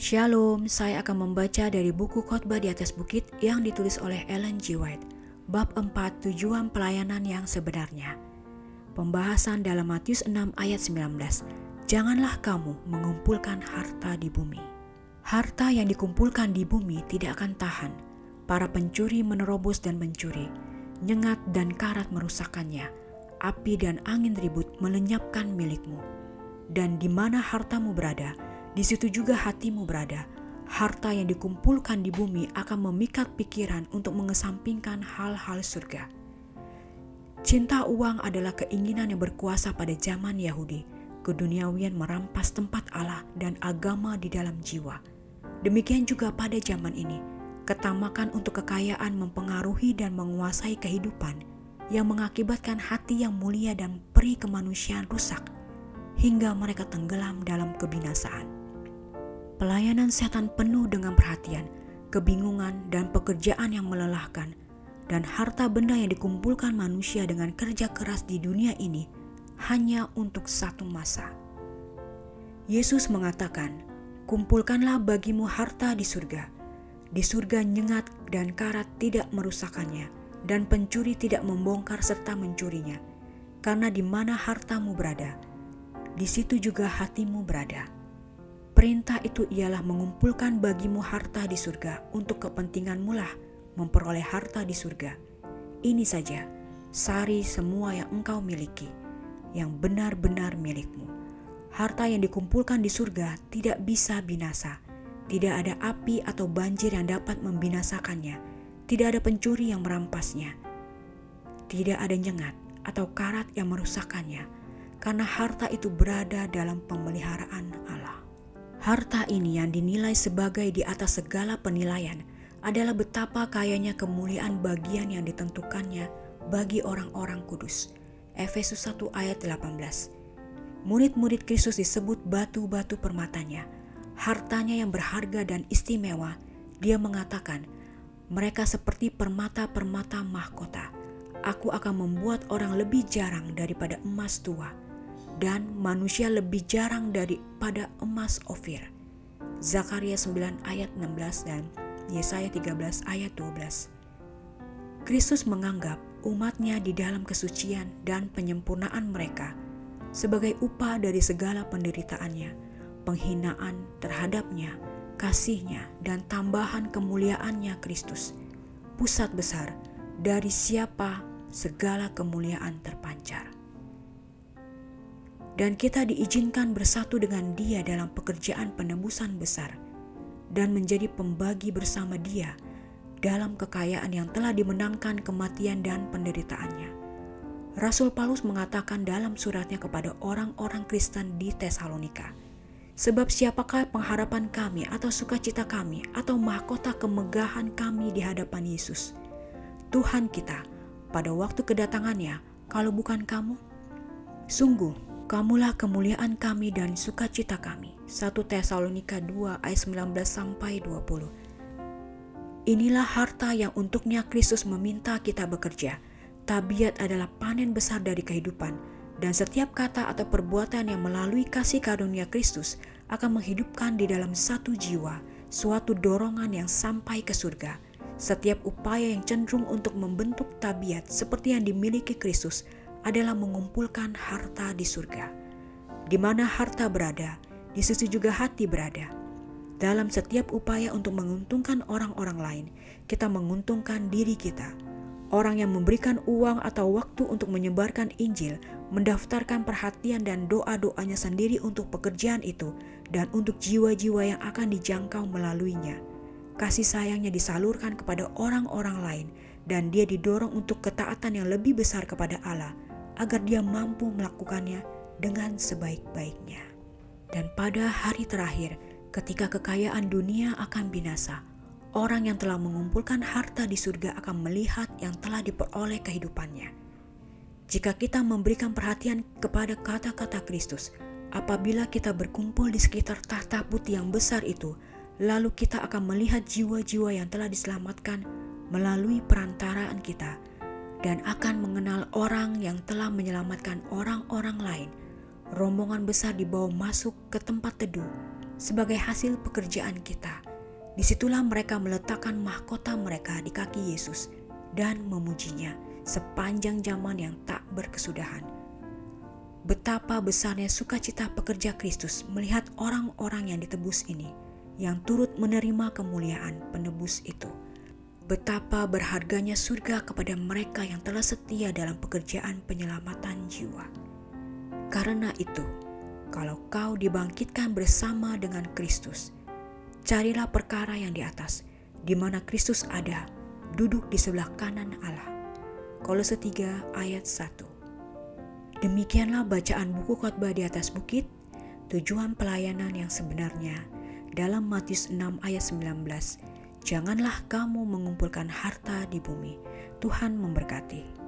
Shalom, saya akan membaca dari buku khotbah di atas bukit yang ditulis oleh Ellen G. White, bab 4 tujuan pelayanan yang sebenarnya. Pembahasan dalam Matius 6 ayat 19. Janganlah kamu mengumpulkan harta di bumi. Harta yang dikumpulkan di bumi tidak akan tahan. Para pencuri menerobos dan mencuri, nyengat dan karat merusakkannya. Api dan angin ribut melenyapkan milikmu. Dan di mana hartamu berada, di situ juga hatimu berada. Harta yang dikumpulkan di bumi akan memikat pikiran untuk mengesampingkan hal-hal surga. Cinta uang adalah keinginan yang berkuasa pada zaman Yahudi. Keduniawian merampas tempat Allah dan agama di dalam jiwa. Demikian juga pada zaman ini, ketamakan untuk kekayaan mempengaruhi dan menguasai kehidupan yang mengakibatkan hati yang mulia dan peri kemanusiaan rusak hingga mereka tenggelam dalam kebinasaan. Pelayanan setan penuh dengan perhatian, kebingungan, dan pekerjaan yang melelahkan, dan harta benda yang dikumpulkan manusia dengan kerja keras di dunia ini hanya untuk satu masa. Yesus mengatakan, "Kumpulkanlah bagimu harta di surga. Di surga nyengat dan karat tidak merusakkannya, dan pencuri tidak membongkar serta mencurinya, karena di mana hartamu berada, di situ juga hatimu berada." Perintah itu ialah mengumpulkan bagimu harta di surga untuk kepentinganmu lah memperoleh harta di surga. Ini saja, sari semua yang engkau miliki, yang benar-benar milikmu. Harta yang dikumpulkan di surga tidak bisa binasa. Tidak ada api atau banjir yang dapat membinasakannya. Tidak ada pencuri yang merampasnya. Tidak ada nyengat atau karat yang merusakkannya, karena harta itu berada dalam pemeliharaan Allah. Harta ini yang dinilai sebagai di atas segala penilaian adalah betapa kayanya kemuliaan bagian yang ditentukannya bagi orang-orang kudus. Efesus 1 ayat 18. Murid-murid Kristus disebut batu-batu permatanya. Hartanya yang berharga dan istimewa, dia mengatakan, mereka seperti permata-permata mahkota. Aku akan membuat orang lebih jarang daripada emas tua dan manusia lebih jarang daripada emas Ofir. Zakaria 9 ayat 16 dan Yesaya 13 ayat 12. Kristus menganggap umatnya di dalam kesucian dan penyempurnaan mereka sebagai upah dari segala penderitaannya, penghinaan terhadapnya, kasihnya, dan tambahan kemuliaannya Kristus. Pusat besar dari siapa segala kemuliaan terpancar dan kita diizinkan bersatu dengan Dia dalam pekerjaan penebusan besar dan menjadi pembagi bersama Dia dalam kekayaan yang telah dimenangkan kematian dan penderitaannya. Rasul Paulus mengatakan dalam suratnya kepada orang-orang Kristen di Tesalonika, Sebab siapakah pengharapan kami atau sukacita kami atau mahkota kemegahan kami di hadapan Yesus? Tuhan kita pada waktu kedatangannya, kalau bukan kamu? Sungguh, Kamulah kemuliaan kami dan sukacita kami. 1 Tesalonika 2 ayat 19 sampai 20. Inilah harta yang untuknya Kristus meminta kita bekerja. Tabiat adalah panen besar dari kehidupan dan setiap kata atau perbuatan yang melalui kasih karunia Kristus akan menghidupkan di dalam satu jiwa suatu dorongan yang sampai ke surga. Setiap upaya yang cenderung untuk membentuk tabiat seperti yang dimiliki Kristus adalah mengumpulkan harta di surga. Di mana harta berada, di situ juga hati berada. Dalam setiap upaya untuk menguntungkan orang-orang lain, kita menguntungkan diri kita. Orang yang memberikan uang atau waktu untuk menyebarkan Injil, mendaftarkan perhatian dan doa-doanya sendiri untuk pekerjaan itu dan untuk jiwa-jiwa yang akan dijangkau melaluinya. Kasih sayangnya disalurkan kepada orang-orang lain dan dia didorong untuk ketaatan yang lebih besar kepada Allah agar dia mampu melakukannya dengan sebaik-baiknya. Dan pada hari terakhir, ketika kekayaan dunia akan binasa, orang yang telah mengumpulkan harta di surga akan melihat yang telah diperoleh kehidupannya. Jika kita memberikan perhatian kepada kata-kata Kristus, apabila kita berkumpul di sekitar tahta putih yang besar itu, lalu kita akan melihat jiwa-jiwa yang telah diselamatkan melalui perantaraan kita dan akan mengenal orang yang telah menyelamatkan orang-orang lain. Rombongan besar dibawa masuk ke tempat teduh sebagai hasil pekerjaan kita. Di situlah mereka meletakkan mahkota mereka di kaki Yesus dan memujinya sepanjang zaman yang tak berkesudahan. Betapa besarnya sukacita pekerja Kristus melihat orang-orang yang ditebus ini, yang turut menerima kemuliaan penebus itu. Betapa berharganya surga kepada mereka yang telah setia dalam pekerjaan penyelamatan jiwa. Karena itu, kalau kau dibangkitkan bersama dengan Kristus, carilah perkara yang di atas, di mana Kristus ada, duduk di sebelah kanan Allah. Kolose 3 ayat 1 Demikianlah bacaan buku khotbah di atas bukit, tujuan pelayanan yang sebenarnya dalam Matius 6 ayat 19. Janganlah kamu mengumpulkan harta di bumi. Tuhan memberkati.